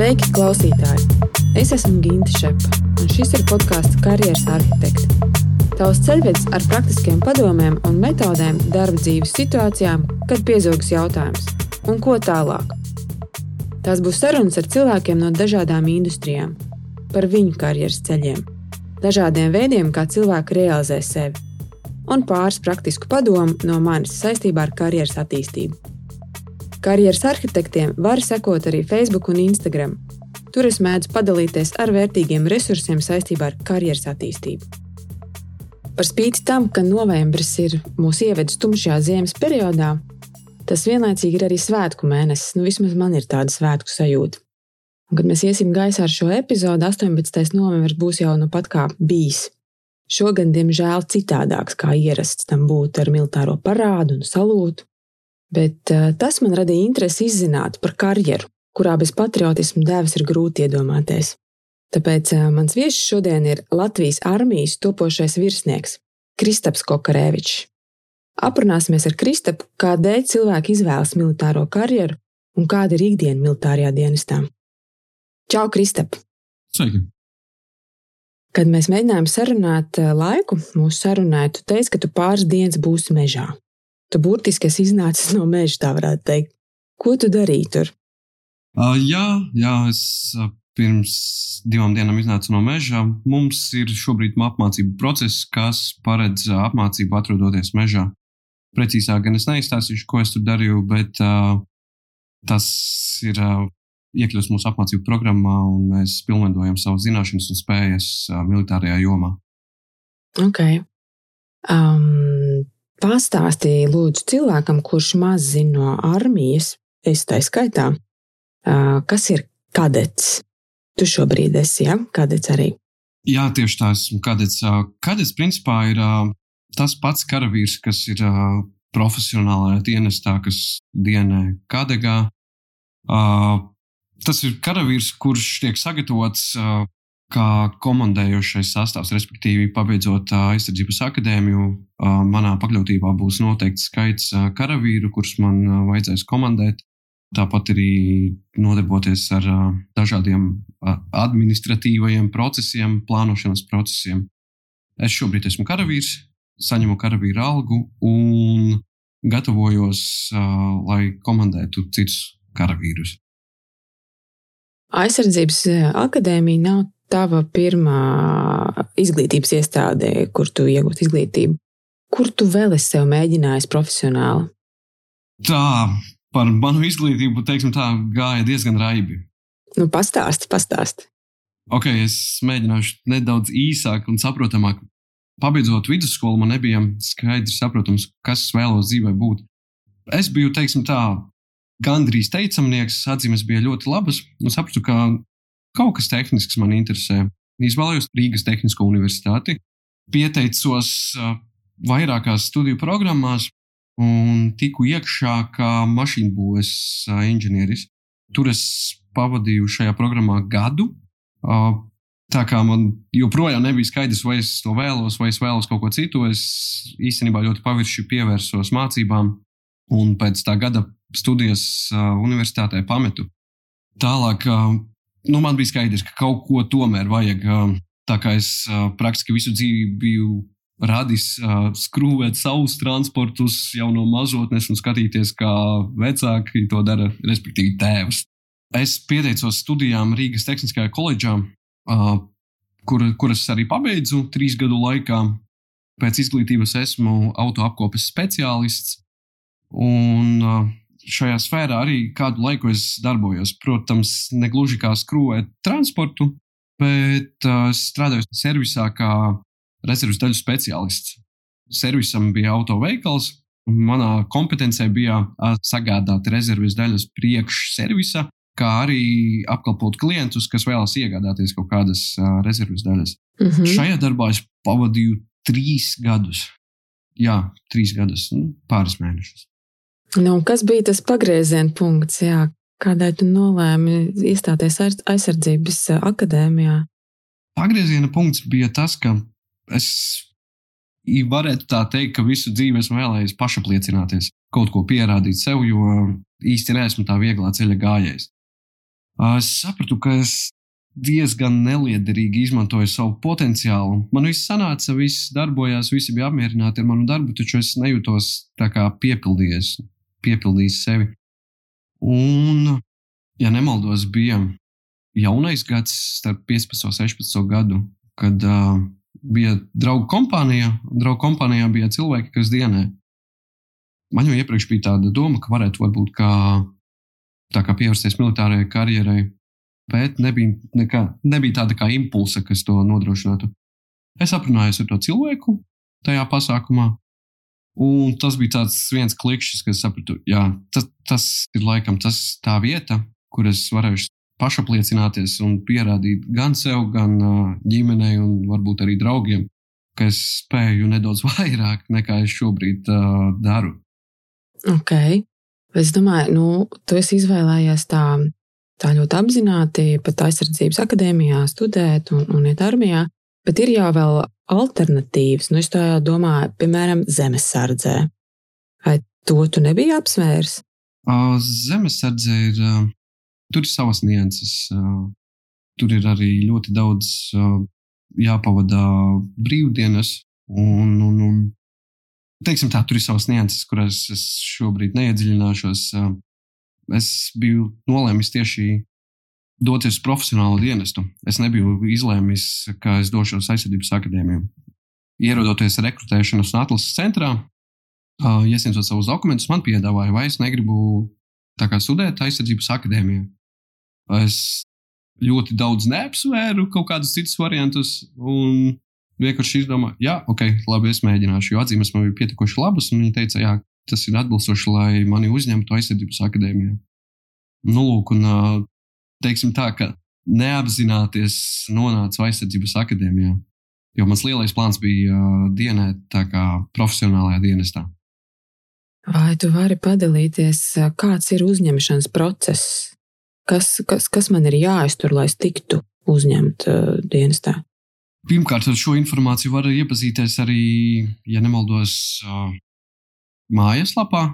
Sveiki, klausītāji! Es esmu Ginte Šepa, un šis ir podkāsts Karjeras arhitekti. Tavs ceļvedis ar praktiskiem padomiem un metodēm darba dzīves situācijām, kad piezogas jautājums, un ko tālāk. Tās būs sarunas ar cilvēkiem no dažādām industrijām, par viņu karjeras ceļiem, dažādiem veidiem, kā cilvēki realizē sevi, un pāris praktisku padomu no manis saistībā ar karjeras attīstību. Karjeras arhitektiem var sekot arī Facebook un Instagram. Tur es mēdzu padalīties ar vērtīgiem resursiem saistībā ar karjeras attīstību. Par spīti tam, ka novembris ir mūsu ievedis tumšajā ziemas periodā, tas vienlaicīgi ir arī svētku mēnesis. Nu, vismaz man ir tāda svētku sajūta. Un, kad mēs iesim gaisā ar šo epizodu, 18. novembris būs jau nu pat kā bijis. Šogad, diemžēl, citādāks kā ierasts tam būt ar militāro parādu un salūtu. Bet uh, tas man radīja interesi izzināt par karjeru, kurā bez patriotismu dēvs ir grūti iedomāties. Tāpēc uh, mans viesis šodien ir Latvijas armijas topošais virsnieks Kristaps Kokarēvičs. Aprunāsimies ar Kristapu, kādēļ cilvēki izvēlas militāro karjeru un kāda ir ikdiena militārajā dienestā. Čau, Kristap! Sveiki! Kad mēs mēģinājām sarunāt eh, laiku, mūsu sarunai, tu teici, ka tu pāris dienas būsi mežā. Tu burtiski esi iznācis no meža, tā varētu teikt. Ko tu darīji tur? Uh, jā, jā, es pirms divām dienām iznācu no meža. Mums ir šobrīd apmācību process, kas paredz apmācību atrodoties mežā. Precīzāk gan es neizstāstīšu, ko es tur darīju, bet uh, tas ir uh, iekļūst mūsu apmācību programmā, un mēs pilnveidojam savas zināšanas un spējas uh, militārajā jomā. Ok. Um, Pastāstīja lūdzu cilvēkam, kurš maz zina no armijas, es tā skaitā, kas ir kadets. Tu šobrīd esi, ja? Kadets arī. Jā, tieši tā esmu kadets. Kadets principā ir tas pats karavīrs, kas ir profesionālajā dienestā, kas dienē kadegā. Tas ir karavīrs, kurš tiek sagatavots kā komandējošais sastāvs, respektīvi, pabeidzot aizsardzības akadēmiju, manā pakļautībā būs noteikts skaits karavīru, kurus man vajadzēs komandēt. Tāpat arī nodarboties ar dažādiem administratīvajiem procesiem, plānošanas procesiem. Es šobrīd esmu karavīrs, saņemu karavīru algu un gatavojos, lai komandētu citus karavīrus. Aizsardzības akadēmija nav tava pirmā izglītības iestādē, kur tu iegūti izglītību? Kur tu vēl esi sev mēģinājis profesionāli? Tā, par manu izglītību, teiksim, tā gāja diezgan raibi. Nu, pastāsti, pastāsti. Ok, es mēģināšu nedaudz īsāk un saprotamāk. Pabeidzot vidusskolu, man nebija skaidrs, saprotams, kas es vēlos dzīvē būt. Es biju, teiksim, tā, gandrīz teicamnieks, atzīmes bija ļoti labas, un sapratu, ka Kaut kas tehnisks man interesē. Izvēlējos Rīgas Tehnisko universitāti, pieteicos vairākās studiju programmās un tiku iekšā kā mašīnu būves inženieris. Tur es pavadīju šajā programmā gadu. Tā kā man joprojām nebija skaidrs, vai es to vēlos, vai es vēlos kaut ko citu, es īstenībā ļoti pavirši pievērsos mācībām un pēc tā gada studijas universitātē pametu. Tālāk nu, man bija skaidrs, ka kaut ko tomēr vajag. Tā kā es praktiski visu dzīvi biju radis skrūvēt savus transportus jau no mazotnes un skatīties, kā vecāki to dara, respektīvi tēvs. Es pieteicos studijām Rīgas Tehniskajā koledžā, kur, kuras arī pabeidzu trīs gadu laikā. Pēc izglītības esmu autoapkopes speciālists. Un šajā sfērā arī kādu laiku es darbojos. Protams, ne gluži kā skrūvēt transportu, bet uh, strādāju servisā kā rezerves daļu speciālists. Servisam bija autoveikals, un manā kompetencē bija uh, sagādāt rezerves daļas priekšservisa, kā arī apkalpot klientus, kas vēlas iegādāties kaut kādas uh, rezerves daļas. Mm -hmm. Šajā darbā es pavadīju trīs gadus. Jā, trīs gadus, nu, pāris mēnešus. Nu, kas bija tas pagrieziena punkts, jā, kādēļ tu nolēmi iestāties aizsardzības akadēmijā? Pagrieziena punkts bija tas, ka es varētu tā teikt, ka visu dzīvi esmu vēlējies pašapliecināties, kaut ko pierādīt sev, jo īsti neesmu tā vieglā ceļa gājējs. es sapratu, ka es diezgan neliederīgi izmantoju savu potenciālu. Man viss sanāca, viss darbojās, visi bija apmierināti ar manu darbu, taču es nejūtos tā kā piepildījies, piepildījis sevi. Un, ja nemaldos, bija jaunais gads, starp 15 un 16 gadu, kad uh, bija draugu kompānija. Draugu kompānijā bija cilvēki, kas dienē. Man jau iepriekš bija tāda doma, ka varētu būt kā, tā kā pievērsties militārajai karjerai, bet nebija, nekā, nebija tāda kā impulsa, kas to nodrošinātu. Es aprunājos ar to cilvēku tajā pasākumā, un tas bija tāds viens klikšķis, kas sapratu, jā, tas, tas ir laikam tas tā vieta, kur es varēšu pašapliecināties un pierādīt gan sev, gan ģimenei, un varbūt arī draugiem, ka es spēju nedaudz vairāk nekā es šobrīd uh, daru. Ok. Es domāju, nu, tu esi izvēlējies tā, tā ļoti apzināti, pat aizsardzības akadēmijā studēt un, un iet armijā, bet ir jau vēl alternatīvas. Nu, es tā domāju, piemēram, zemesardzē. Vai to tu nebija apsvērs? Zemesardze ir tur ir savas nianses. Tur ir arī ļoti daudz jāpavada brīvdienas. Un, un, un, teiksim tā, tur ir savas nianses, kurās es šobrīd neiedziļināšos. Es biju nolēmis tieši doties uz profesionālu dienestu. Es nebiju izlēmis, ka es došos aizsardzības akadēmiju. Ierodoties rekrutēšanas un atlases centrā, iesniedzot savus dokumentus, man piedāvāja, vai es negribu studēt aizsardzības akadēmijā. Es ļoti daudz neapsvēru kaut kādus citus variantus. Un vienkārši izdomāju, jā, ok, labi, es mēģināšu. Jo atzīmes man bija pietiekoši labas, un viņi teica, jā, tas ir atbilstoši, lai mani uzņemtu aizsardzības akadēmijā. Nu, lūk, un teiksim tā, ka neapzināties nonācu aizsardzības akadēmijā. Jo mans lielais plāns bija uh, dienēt tā kā profesionālajā dienestā. Vai tu vari padalīties, kāds ir uzņemšanas process? Kas, kas, kas man ir jāiztur, lai es tiktu uzņemt uh, dienestā? Pirmkārt, ar šo informāciju var iepazīties arī, ja nemaldos, uh, mājaslapā,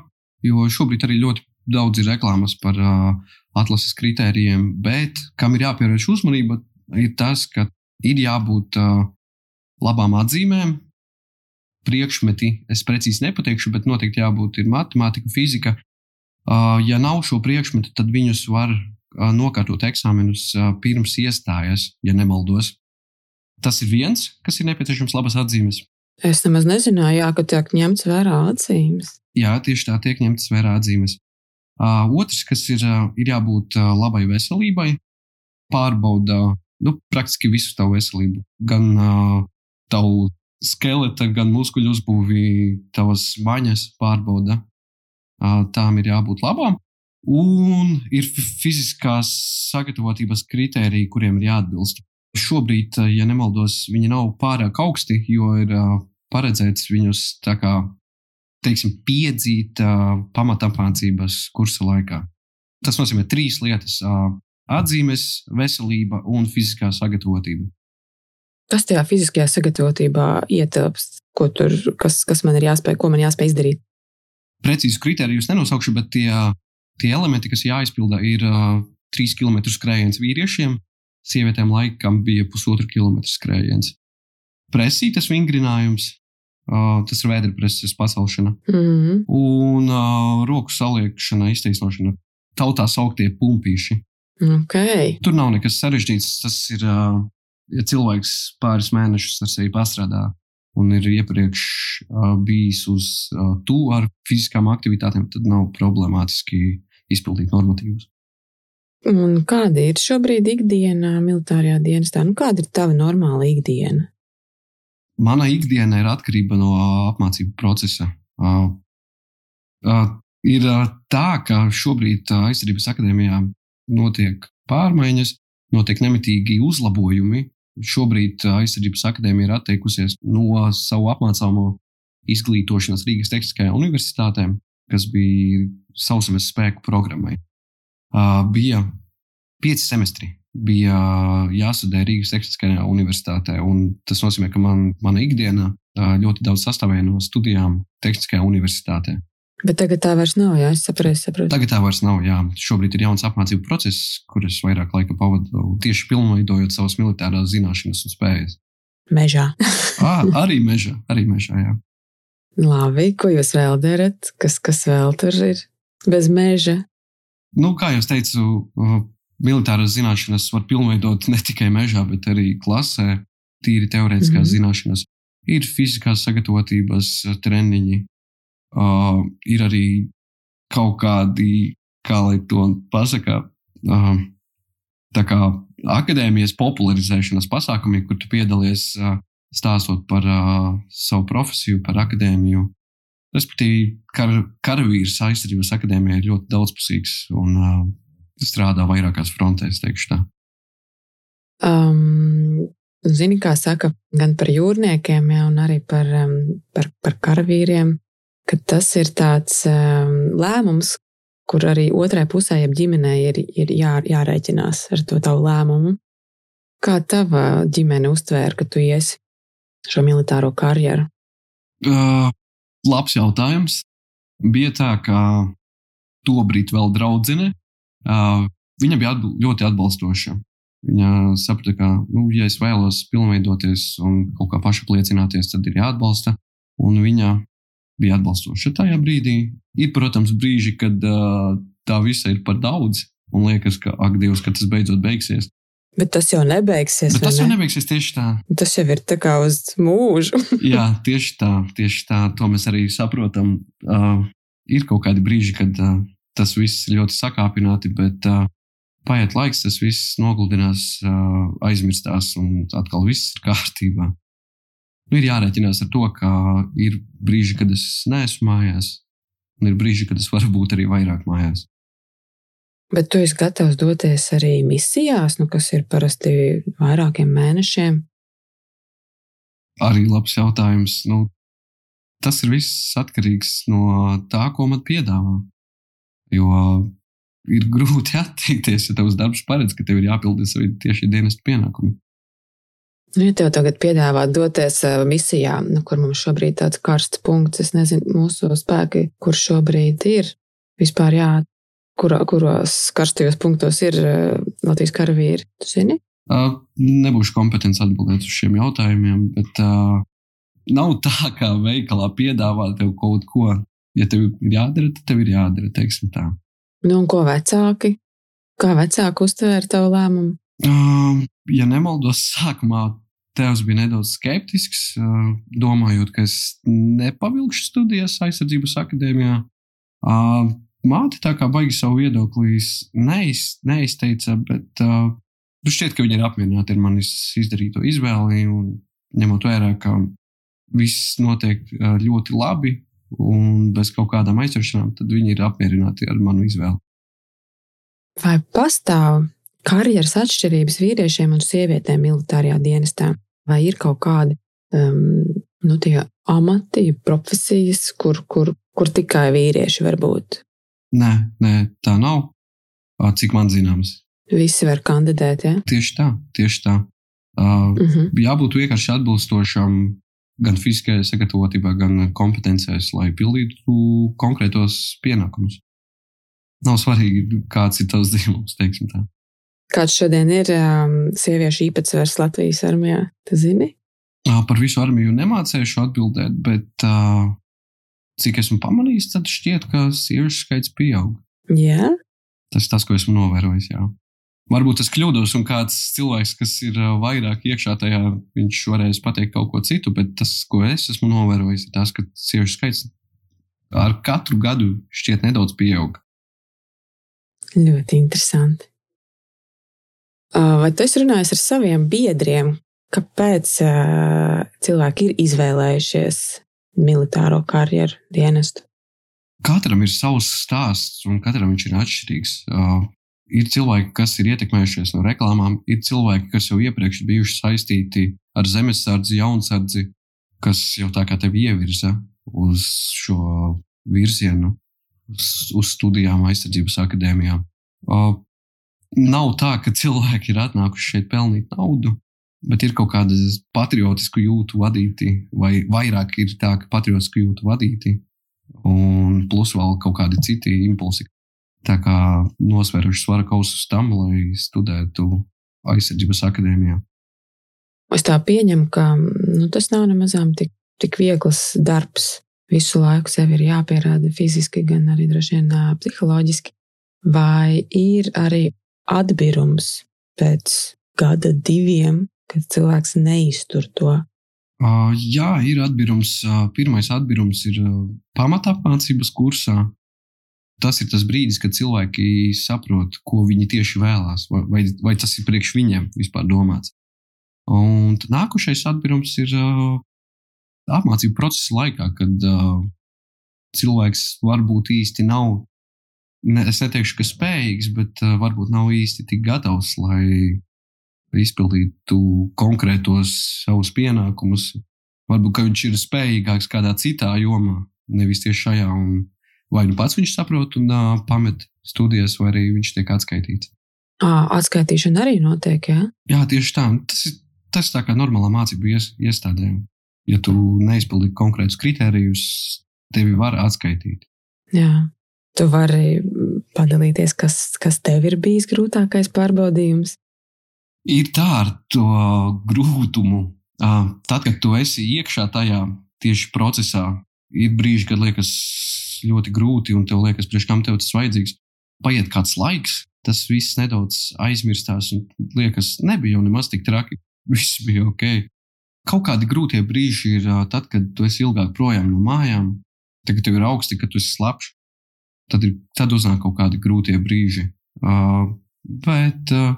jo šobrīd arī ļoti daudz ir reklāmas par uh, atlases kritērijiem, bet kam ir jāpievērš uzmanība, ir tas, ka ir jābūt uh, labām atzīmēm, priekšmeti, es precīzi nepateikšu, bet noteikti jābūt matemātika, fizika. Uh, ja nav šo priekšmetu, tad viņus var nokārtot eksāmenus pirms iestājas, ja nemaldos. Tas ir viens, kas ir nepieciešams labas atzīmes. Es nemaz nezināju, jā, ka tiek ņemts vērā atzīmes. Jā, tieši tā tiek ņemts vērā atzīmes. Uh, otrs, kas ir, uh, ir jābūt uh, labai veselībai, pārbauda nu, praktiski visu tavu veselību. Gan uh, tavu skeleta, gan muskuļu uzbūvi, tavas maņas pārbauda. Uh, tām ir jābūt labām. Un ir fiziskās sagatavotības kritēriji, kuriem ir jāatbilst. Šobrīd, ja nemaldos, viņi nav pārāk augsti, jo ir paredzēts viņus tā kā teiksim, piedzīt pamatāmācības kursa laikā. Tas nozīmē trīs lietas - atzīmes, veselība un fiziskā sagatavotība. Kas tajā fiziskajā sagatavotībā ietilpst? Ko tur, kas, kas man ir jāspēj, ko man jāspēj izdarīt? Precīzu kritēriju nenosaukšu, bet tie tie elementi, kas jāizpilda, ir uh, 3 km skrējiens vīriešiem, sievietēm laikam bija pusotra kilometra skrējiens. Presītas vingrinājums, uh, tas ir vēderpreses pacelšana, mm -hmm. un uh, roku saliekšana, iztaisnošana, tautā sauktie pumpīši. Okay. Tur nav nekas sarežģīts. Tas ir, uh, ja cilvēks pāris mēnešus ar sevi pastrādā un ir iepriekš uh, bijis uz uh, to ar fiziskām aktivitātēm, tad nav problemātiski izpildīt normatīvus. Un kāda ir šobrīd ikdiena militārajā dienestā? Nu, kāda ir tava normāla ikdiena? Mana ikdiena ir atkarība no apmācību procesa. Uh, uh, ir tā, ka šobrīd aizsardzības akadēmijā notiek pārmaiņas, notiek nemitīgi uzlabojumi. Šobrīd aizsardzības akadēmija ir atteikusies no savu apmācāmo izglītošanas Rīgas Tehniskajā universitātē, kas bija sauszemes spēku programmai. Uh, bija pieci semestri. Bija jāstudē Rīgas Tehniskajā universitātē, un tas nozīmē, ka man, mana ikdiena ļoti daudz sastāvēja no studijām Tehniskajā universitātē. Bet tagad tā vairs nav, jā, es saprotu. saprotu. Tagad tā vairs nav. Jā. Šobrīd ir jauns apmācību process, kurus vairāk laika pavadu tieši pilnveidojot savas militārās zināšanas un spējas. Mežā. à, arī mežā, arī mežā. Jā. Labi, ko jūs vēl darat? Kas, kas vēl tur ir bez meža? Nu, kā jau teicu, militāras zināšanas var pilnveidot ne tikai mežā, bet arī klasē. Tīri teorētiskās mm -hmm. zināšanas. Ir fiziskās sagatavotības treniņi, uh, ir arī kaut kādi, kā lai to pasakā, uh, tā kā akadēmijas popularizēšanas pasākumi, kur tu piedalies uh, stāstot par uh, savu profesiju, par akadēmiju. Respektīvi, kar, karavīrs aizsardzības akadēmijā ir ļoti daudzpusīgs un uh, strādā vairākās frontēs, teikšu tā. Um, zini, kā saka, gan par jūrniekiem, jā, un arī par, um, par, par karavīriem ka tas ir tāds um, lēmums, kur arī otrai pusē, jeb ģimenei, ir, ir jā, jārēķinās ar to tavu lēmumu. Kā tava ģimene uztvēra, ka tu iesi šo militāro karjeru? Uh, labs jautājums. Bija tā, ka tobrīd vēl draudzene. Viņa bija atb ļoti atbalstoša. Viņa saprata, ka, nu, ja es vēlos pilnveidoties un kaut kā pašapliecināties, tad ir jāatbalsta. Un viņa bija atbalstoša tajā brīdī. Ir, protams, brīži, kad uh, tā visa ir par daudz, un liekas, ka, ak, Dievs, kad tas beidzot beigsies. Bet tas jau nebeigsies. Bet tas ne? jau nebeigsies tieši tā. Tas jau ir tā kā uz mūžu. Jā, tieši tā, tieši tā. To mēs arī saprotam. Uh, ir kaut kādi brīži, kad uh, tas viss ir ļoti sakāpināti, bet uh, paiet laiks, tas viss nogludinās, uh, aizmirstās, un atkal viss ir kārtībā nu, ir jārēķinās ar to, ka ir brīži, kad es neesmu mājās, un ir brīži, kad es varu būt arī vairāk mājās. Bet tu esi gatavs doties arī misijās, nu, kas ir parasti vairākiem mēnešiem? Arī labs jautājums. Nu, tas ir viss atkarīgs no tā, ko man piedāvā. Jo ir grūti atteikties, ja tavs darbs paredz, ka tev ir jāpilda savi tieši dienas pienākumi. Nu, ja tev tagad piedāvā doties misijā, nu, kur mums šobrīd ir tāds karsts punkts, es nezinu, mūsu spēki, kur šobrīd ir vispār, jā, kur, kuros karstajos punktos ir Latvijas karavīri, tu zini? Uh, nebūšu kompetents atbildēt uz šiem jautājumiem, bet uh, nav tā, kā veikalā piedāvā tev kaut ko. Ja tev ir jādara, tad tev ir jādara, teiksim tā. Nu, un ko vecāki? Kā vecāki uztvēra tavu lēmumu? Uh, ja nemaldos, sākumā Tēvs bija nedaudz skeptisks, domājot, ka es nepavilkšu studijas aizsardzības akadēmijā. Māte tā kā baigi savu viedokli neiz, neizteica, bet nu šķiet, ka viņi ir apmierināti ar manis izdarīto izvēli un ņemot vērā, ka viss notiek ļoti labi un bez kaut kādām aizķeršanām, tad viņi ir apmierināti ar manu izvēli. Vai pastāv karjeras atšķirības vīriešiem un sievietēm militārajā dienestā? vai ir kaut kādi um, nu, amati, profesijas, kur, kur, kur tikai vīrieši var būt? Nē, nē, tā nav. Cik man zināms. Visi var kandidēt, ja? Tieši tā, tieši tā. Uh, uh -huh. Jābūt vienkārši atbilstošam gan fiziskajai sagatavotībai, gan kompetencēs, lai pildītu konkrētos pienākumus. Nav svarīgi, kāds ir tavs dzīvums, teiksim tā. Kāds šodien ir um, sieviešu īpatsvars Latvijas armijā? Tu zini? Par visu armiju nemācīšu atbildēt, bet uh, cik esmu pamanījis, tad šķiet, ka sieviešu skaits pieaug. Jā. Tas ir tas, ko esmu novērojis. Jā. Varbūt es kļūdos, un kāds cilvēks, kas ir vairāk iekšā tajā, viņš varēs pateikt kaut ko citu, bet tas, ko es esmu novērojis, ir tas, ka sieviešu skaits ar katru gadu šķiet nedaudz pieaug. Ļoti interesanti. Vai tu esi runājis ar saviem biedriem, kāpēc cilvēki ir izvēlējušies militāro karjeru dienestu? Katram ir savs stāsts, un katram viņš ir atšķirīgs. Ir cilvēki, kas ir ietekmējušies no reklāmām, ir cilvēki, kas jau iepriekš bijuši saistīti ar zemesardzi, jaunsardzi, kas jau tā kā tevi ievirza uz šo virzienu, uz, uz studijām aizsardzības akadēmijā. Uh, nav tā, ka cilvēki ir atnākuši šeit pelnīt naudu, bet ir kaut kāda patriotisku jūtu vadīti, vai vairāk ir tā, ka patriotisku jūtu vadīti. un plus vēl kaut kādi citi impulsi. Tā kā nosvēruši svara kausus tam, lai studētu aizsardzības akadēmijā. Es tā pieņemu, ka nu, tas nav nemazām tik, tik viegls darbs. Visu laiku sev ir jāpierāda fiziski, gan arī droši vien psiholoģiski. Vai ir arī atbirums pēc gada, diviem, kad cilvēks neiztur to? Uh, jā, ir atbirums. Uh, pirmais atbirums ir pamatapmācības kursā. Tas ir tas brīdis, kad cilvēki saprot, ko viņi tieši vēlās, vai, vai, vai tas ir priekš viņiem vispār domāts. Un nākošais atbīrums ir uh, apmācību procesa laikā, kad uh, cilvēks varbūt īsti nav, ne, es neteikšu, ka spējīgs, bet uh, varbūt nav īsti tik gatavs, lai izpildītu konkrētos savus pienākumus. Varbūt viņš ir spējīgāks kādā citā jomā, nevis tieši šajā. Un vai nu pats viņš saprot un uh, pamet studijas, vai arī viņš tiek atskaitīts. Atskaitīšana arī notiek, jā? Jā, tieši tā. Tas ir tas tā kā normālā mācību ies, iestādē. Ja tu neizpildīji konkrētus kritērijus, tevi var atskaitīt. Jā, tu vari padalīties, kas, kas tev ir bijis grūtākais pārbaudījums. Ir tā ar to grūtumu. Tad, kad tu esi iekšā tajā tieši procesā, ir brīži, kad liekas ļoti grūti, un tev liekas, priekš kam tev tas vajadzīgs. Paiet kāds laiks, tas viss nedaudz aizmirstās, un liekas, nebija jau nemaz tik traki viss bija ok. Kaut kādi grūtie brīži ir tad, kad tu esi ilgāk projām no mājām, tad, kad tev ir augsti, kad tu esi slapjš. Tad, ir, tad uznāk kaut kādi grūtie brīži. Uh, bet uh,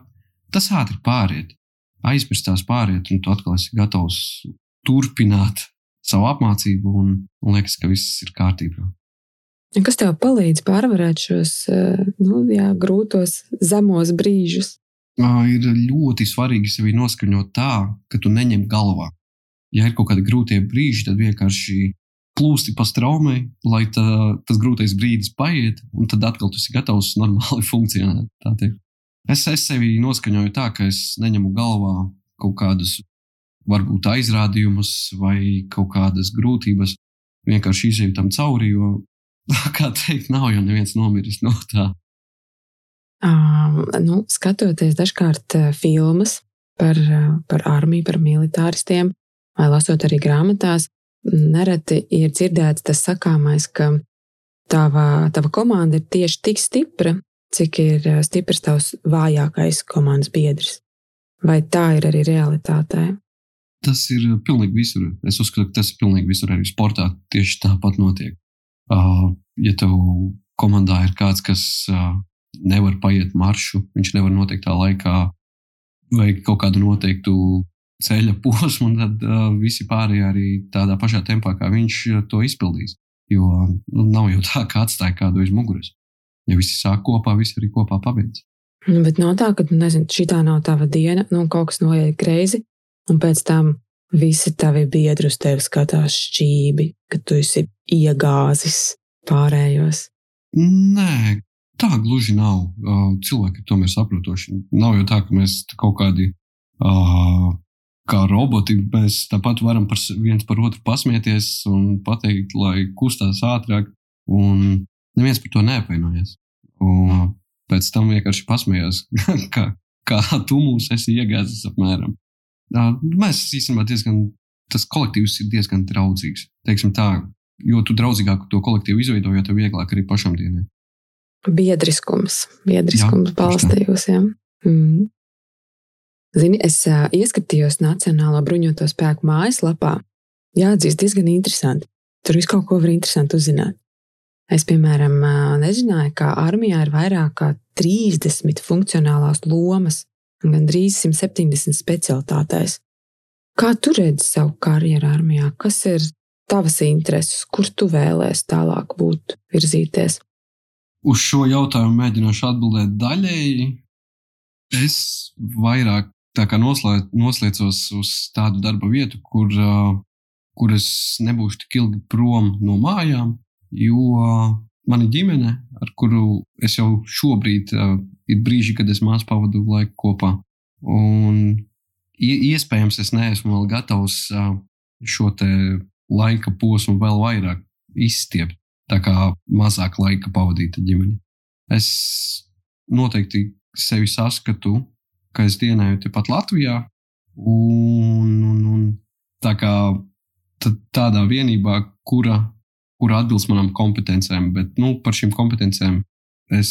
tas ātri pāriet, aizmirstās pāriet, un tu atkal esi gatavs turpināt savu apmācību, un, un liekas, ka viss ir kārtībā. Kas tev palīdz pārvarēt šos nu, jā, grūtos, zemos brīžus? ir ļoti svarīgi sevi noskaņot tā, ka tu neņem galvā. Ja ir kaut kādi grūtie brīži, tad vienkārši plūsti pa straumei, lai tā, tas grūtais brīdis paiet, un tad atkal tu esi gatavs normāli funkcionēt. Es, es sevi noskaņoju tā, ka es neņemu galvā kaut kādus varbūt aizrādījumus vai kaut kādas grūtības. Vienkārši izēju tam cauri, jo, kā teikt, nav jau neviens nomiris no tā. Um, nu, skatoties dažkārt filmas par, par armiju, par militāristiem, vai lasot arī grāmatās, nereti ir dzirdēts tas sakāmais, ka tava, tava komanda ir tieši tik stipra, cik ir stiprs tavs vājākais komandas biedrs. Vai tā ir arī realitātē? Tas ir pilnīgi visur. Es uzskatu, ka tas ir pilnīgi visur. Arī sportā tieši tāpat notiek. Uh, ja tev komandā ir kāds, kas uh, nevar paiet maršu, viņš nevar noteiktā laikā veikt kaut kādu noteiktu ceļa posmu, tad uh, visi pārējie arī tādā pašā tempā, kā viņš to izpildīs. Jo nu, nav jau tā, ka atstāja kādu aiz muguras. Ja visi sāk kopā, visi arī kopā pabeidz. Nu, bet nav tā, ka, nu, nezinu, šī tā nav tava diena, nu, kaut kas noiet greizi, un pēc tam visi tavi biedri uz tevi skatās šķībi, ka tu esi iegāzis pārējos. Nē, Tā gluži nav. Cilvēki ir tomēr saprotoši. Nav jau tā, ka mēs kaut kādi kā roboti, mēs tāpat varam par viens par otru pasmieties un pateikt, lai kustās ātrāk. Un neviens par to neapvainojas. Un pēc tam vienkārši pasmējās, kā, kā tu mūs esi iegāzis apmēram. Mēs īstenībā diezgan, tas kolektīvs ir diezgan draudzīgs. Teiksim tā, jo tu draudzīgāk to kolektīvu izveido, jo tev vieglāk arī pašam dienai. Biedriskums, biedriskums balstījus. Mm. Zini, es uh, ieskatījos Nacionālo bruņoto spēku mājaslapā. Jāatzīst, diezgan interesanti. Tur viss kaut ko var interesanti uzzināt. Es, piemēram, nezināju, ka armijā ir vairāk kā 30 funkcionālās lomas gandrīz 170 specialitātēs. Kā tu redzi savu karjeru armijā? Kas ir tavas intereses, kur tu vēlēsies tālāk būt, virzīties? Uz šo jautājumu mēģināšu atbildēt daļēji. Es vairāk noslē, noslēdzos uz tādu darba vietu, kur, kur es nebūšu tik ilgi prom no mājām, jo mana ģimene, ar kuru es jau šobrīd ir brīži, kad es māsu pavadu laiku kopā. Un iespējams, es neesmu vēl gatavs šo laika posmu vēl vairāk izstiept. tā kā mazāk laika pavadīt ar ģimeni. Es noteikti sevi saskatu, ka es dienēju tepat Latvijā, un, un, un tā kā tādā vienībā, kura, kura atbilst manām kompetencēm, bet nu, par šīm kompetencēm es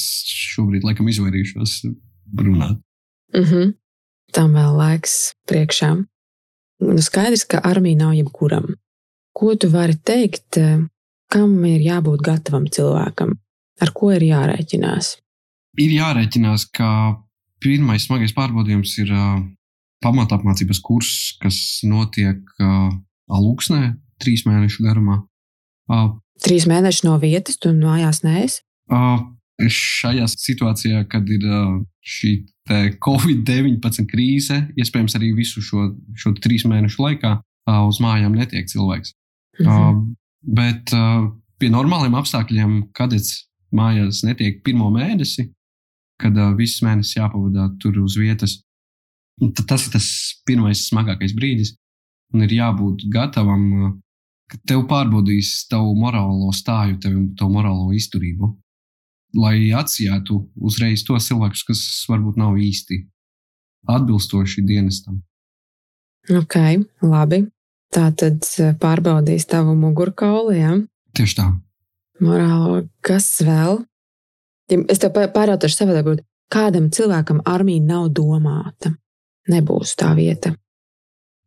šobrīd laikam izvairīšos runāt. Mm -hmm. Tam vēl laiks priekšā. Nu, skaidrs, ka armija nav jebkuram. Ko tu vari teikt, kam ir jābūt gatavam cilvēkam? Ar ko ir jārēķinās? Ir jārēķinās, ka pirmais smagais pārbaudījums ir uh, pamatapmācības kurs, kas notiek uh, Aluksnē trīs mēnešu garumā. Uh, trīs mēneši no vietas, tu mājās neesi? Uh, šajā situācijā, kad ir uh, šī Covid-19 krīze, iespējams, arī visu šo, šo trīs mēnešu laikā uh, uz mājām netiek cilvēks. Mhm. Uh, bet uh, pie normāliem apstākļiem kadets mājās netiek pirmo mēnesi, kad uh, viss mēnesis jāpavada tur uz vietas. Tas ir tas pirmais smagākais brīdis un ir jābūt gatavam, ka tev pārbaudīs tavu morālo stāju, tev, tavu morālo izturību. Lai atsijātu uzreiz tos cilvēkus, kas varbūt nav īsti atbilstoši dienestam. Ok, labi. Tā tad uh, pārbaudīs tavu mugurkaulu. Ja? Tieši tā. Morālo, kas vēl? Ja es tev pārjautāšu savādāk, kādam cilvēkam armija nav domāta. Nebūs tā vieta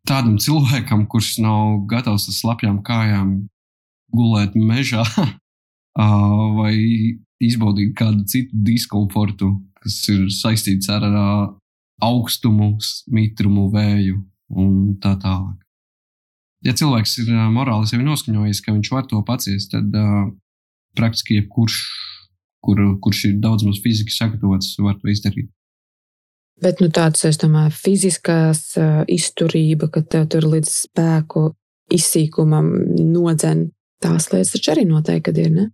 tādam cilvēkam, kurš nav gatavs ar slapjām kājām gulēt mežā vai izbaudīt kādu citu diskomfortu, kas ir saistīts ar augstumu, mitrumu, vēju un tā tālāk. Ja cilvēks ir morāli sevi noskaņojis, ka viņš var to paciest, tad uh, praktiski jebkurš, kur, kurš ir daudz maz fiziski sagatavots, var to izdarīt. Bet nu, tāds, es domāju, fiziskās izturība, ka tev tur līdz spēku izsīkumam nodzen, tās lietas taču arī noteikti ir. Ne?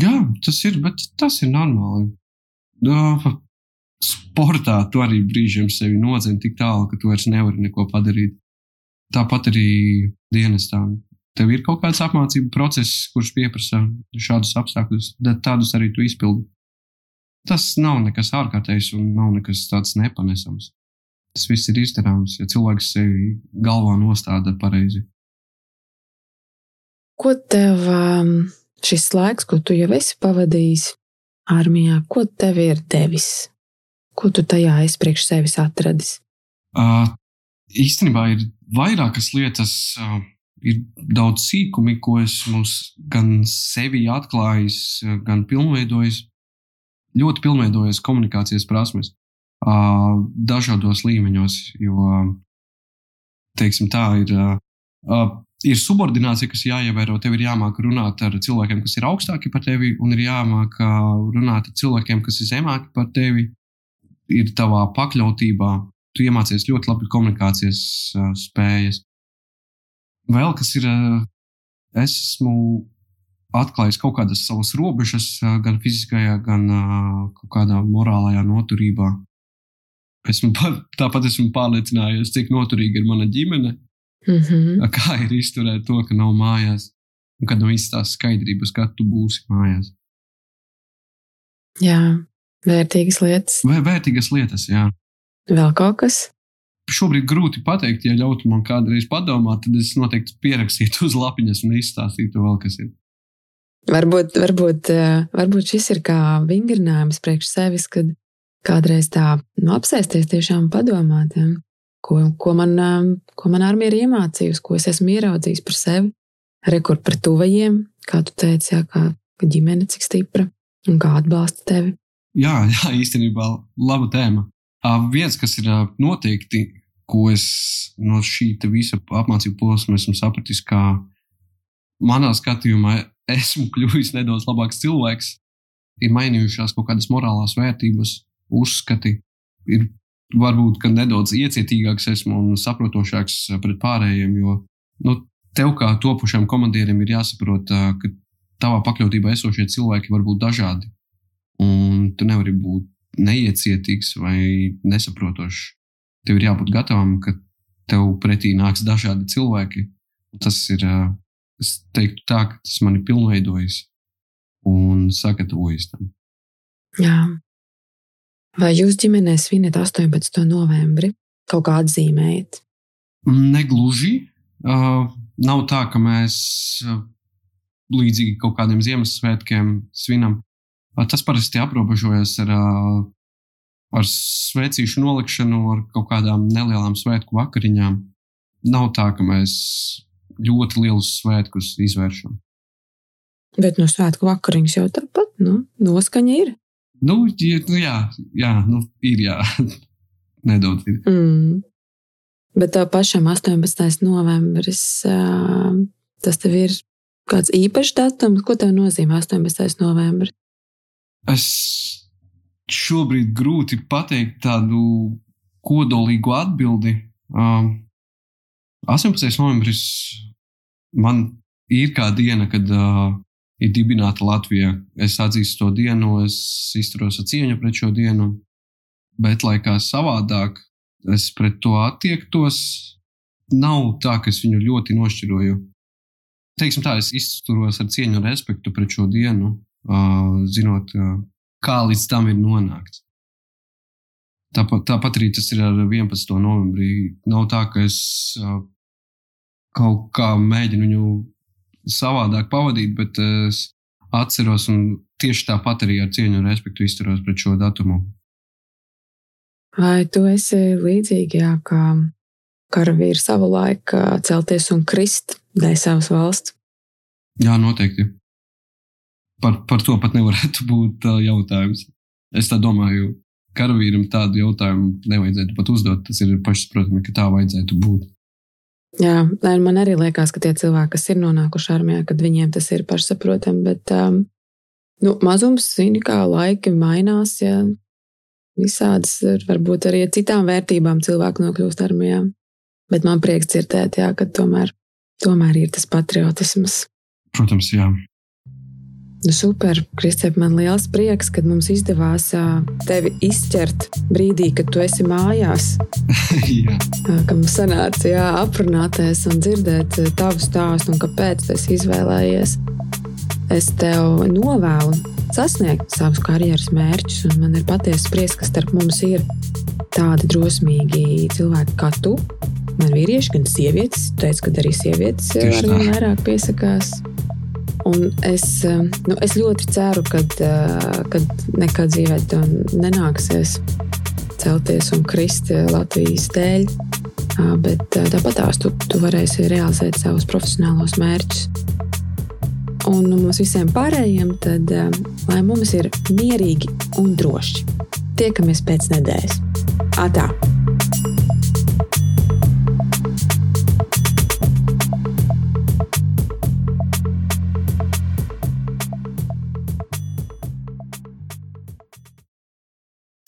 Jā, tas ir, bet tas ir normāli. No, sportā tu arī brīžiem sevi nodzen tik tālu, ka tu vairs nevari neko padarīt. Tāpat arī dienestā. Tev ir kaut kāds apmācību process, kurš pieprasa šādus apstākļus, tad tādus arī tu izpildi. Tas nav nekas ārkārtējs un nav nekas tāds nepanesams. Tas viss ir izdarāms, ja cilvēks sevi galvā nostāda pareizi. Ko tev um, šis laiks, ko tu jau esi pavadījis armijā, ko tev ir devis? Ko tu tajā esi priekš sevis atradis? Uh, īstenībā ir vairākas lietas, uh, ir daudz sīkumi, ko esmu gan sevi atklājis, gan pilnveidojis ļoti pilnveidojas komunikācijas prasmes dažādos līmeņos. Jo, teiksim, tā ir, ir subordinācija, kas jāievēro. Tev ir jāmāk runāt ar cilvēkiem, kas ir augstāki par tevi, un ir jāmāk runāt ar cilvēkiem, kas ir zemāki par tevi. Ir tavā pakļautībā, tu iemācies ļoti labi komunikācijas spējas. Vēl kas ir, es esmu atklājis kaut kādas savas robežas, gan fiziskajā, gan kaut kādā morālajā noturībā. Esmu, tāpat esmu pārliecinājies, cik noturīga ir mana ģimene, mm -hmm. kā ir izturēt to, ka nav mājās, un kad nav visas tās skaidrības, kad tu būsi mājās. Jā, vērtīgas lietas. Vai vērtīgas lietas, jā. Vēl kaut kas? Šobrīd grūti pateikt, ja ļautu man kādreiz padomāt, tad es noteikti pierakstītu uz lapiņas un izstāstītu vēl, kas ir. Varbūt, varbūt, eh, varbūt šis ir kā vingrinājums priekš sevis, kad kādreiz tā nu, apsēsties tiešām padomāt, ja, ko, ko, man, eh, ko man armija ir iemācījusi, ko es esmu ieraudzījis par sevi, rekord par tuvajiem, kā tu teici, jā, kā ģimene cik stipra un kā atbalsta tevi. Jā, jā īstenībā laba tēma. Uh, viens, kas ir uh, noteikti, ko es no šī visa apmācību posma esmu sapratis, kā manā skatījumā esmu kļuvis nedaudz labāks cilvēks, ir mainījušās kaut kādas morālās vērtības, uzskati, ir varbūt nedaudz iecietīgāks esmu un saprotošāks pret pārējiem, jo nu, tev kā topošam komandierim ir jāsaprot, ka tavā pakļautībā esošie cilvēki var būt dažādi. Un tu nevari būt neiecietīgs vai nesaprotošs. Tev ir jābūt gatavam, ka tev pretī nāks dažādi cilvēki. Tas ir Es teiktu, tā, ka tas man ir pilnveidojis. un sagatavojies tam. Jā. Vai jūs ģimenē svinat 18. novembri? Kaut kā atzīmējat? Negluži. Uh, nav tā, ka mēs uh, līdzīgi kaut kādiem Ziemassvētkiem svinam. Uh, tas parasti aprobežojas ar, uh, ar svecīšu nolikšanu, ar kaut kādām nelielām svētku vakariņām. Nav tā, ka mēs ļoti lielus svētkus izvēršam. Bet no svētku vakariņas jau tāpat, nu, noskaņa ir. Nu, ja, nu jā, jā, nu, ir jā. Nedaudz ir. Mm. Bet tā pašam 18. novembris, tas tev ir kāds īpašs datums. Ko tev nozīmē 18. novembris? Es šobrīd grūti pateikt tādu kodolīgu atbildi. Um, 18. novembris man ir kā diena, kad uh, ir dibināta Latvija. Es atzīstu to dienu, es izturos ar cieņu pret šo dienu, bet lai kā savādāk es pret to attiektos, nav tā, ka es viņu ļoti nošķiroju. Teiksim tā, es izturos ar cieņu un respektu pret šo dienu, zinot, kā līdz tam ir nonākts. Tāpat, tāpat arī tas ir ar 11. novembrī. Nav tā, ka es kaut kā mēģinu viņu savādāk pavadīt, bet es atceros un tieši tāpat arī ar cieņu un respektu izturos pret šo datumu. Vai tu esi līdzīgi, jā, kā karavīri savu laiku celties un krist dēļ savas valsts? Jā, noteikti. Par, par to pat nevarētu būt jautājums. Es tā domāju, karavīram tādu jautājumu nevajadzētu pat uzdot. Tas ir pašsaprotami, ka tā vajadzētu būt. Jā, man arī liekas, ka tie cilvēki, kas ir nonākuši armijā, kad viņiem tas ir pašsaprotami, bet um, nu, mazums, zini, kā laiki mainās, ja visādas, varbūt arī ar citām vērtībām cilvēki nokļūst armijā. Bet man prieks dzirdēt, jā, ka tomēr, tomēr ir tas patriotisms. Protams, jā. Super, Kristēp, man liels prieks, ka mums izdevās tevi izķert brīdī, kad tu esi mājās. jā. Ka mums sanāca jā, aprunāties un dzirdēt tavu stāstu un kāpēc tu esi izvēlējies. Es tev novēlu sasniegt savus karjeras mērķus, un man ir patiesa prieks, ka starp mums ir tādi drosmīgi cilvēki kā tu. Man vīrieši, gan sievietes, teicu, ka arī sievietes ar vien vairāk piesakās. Un es, eh, nu, es ļoti ceru, ka eh, nekad dzīvē tam nenāksies celties un krist eh, Latvijas dēļ. Bet tāpat tās tu, tu varēsi realizēt savus profesionālos mērķus. Un mums visiem pārējiem, tad lai mums ir mierīgi un droši. Tiekamies pēc nedēļas. Atā!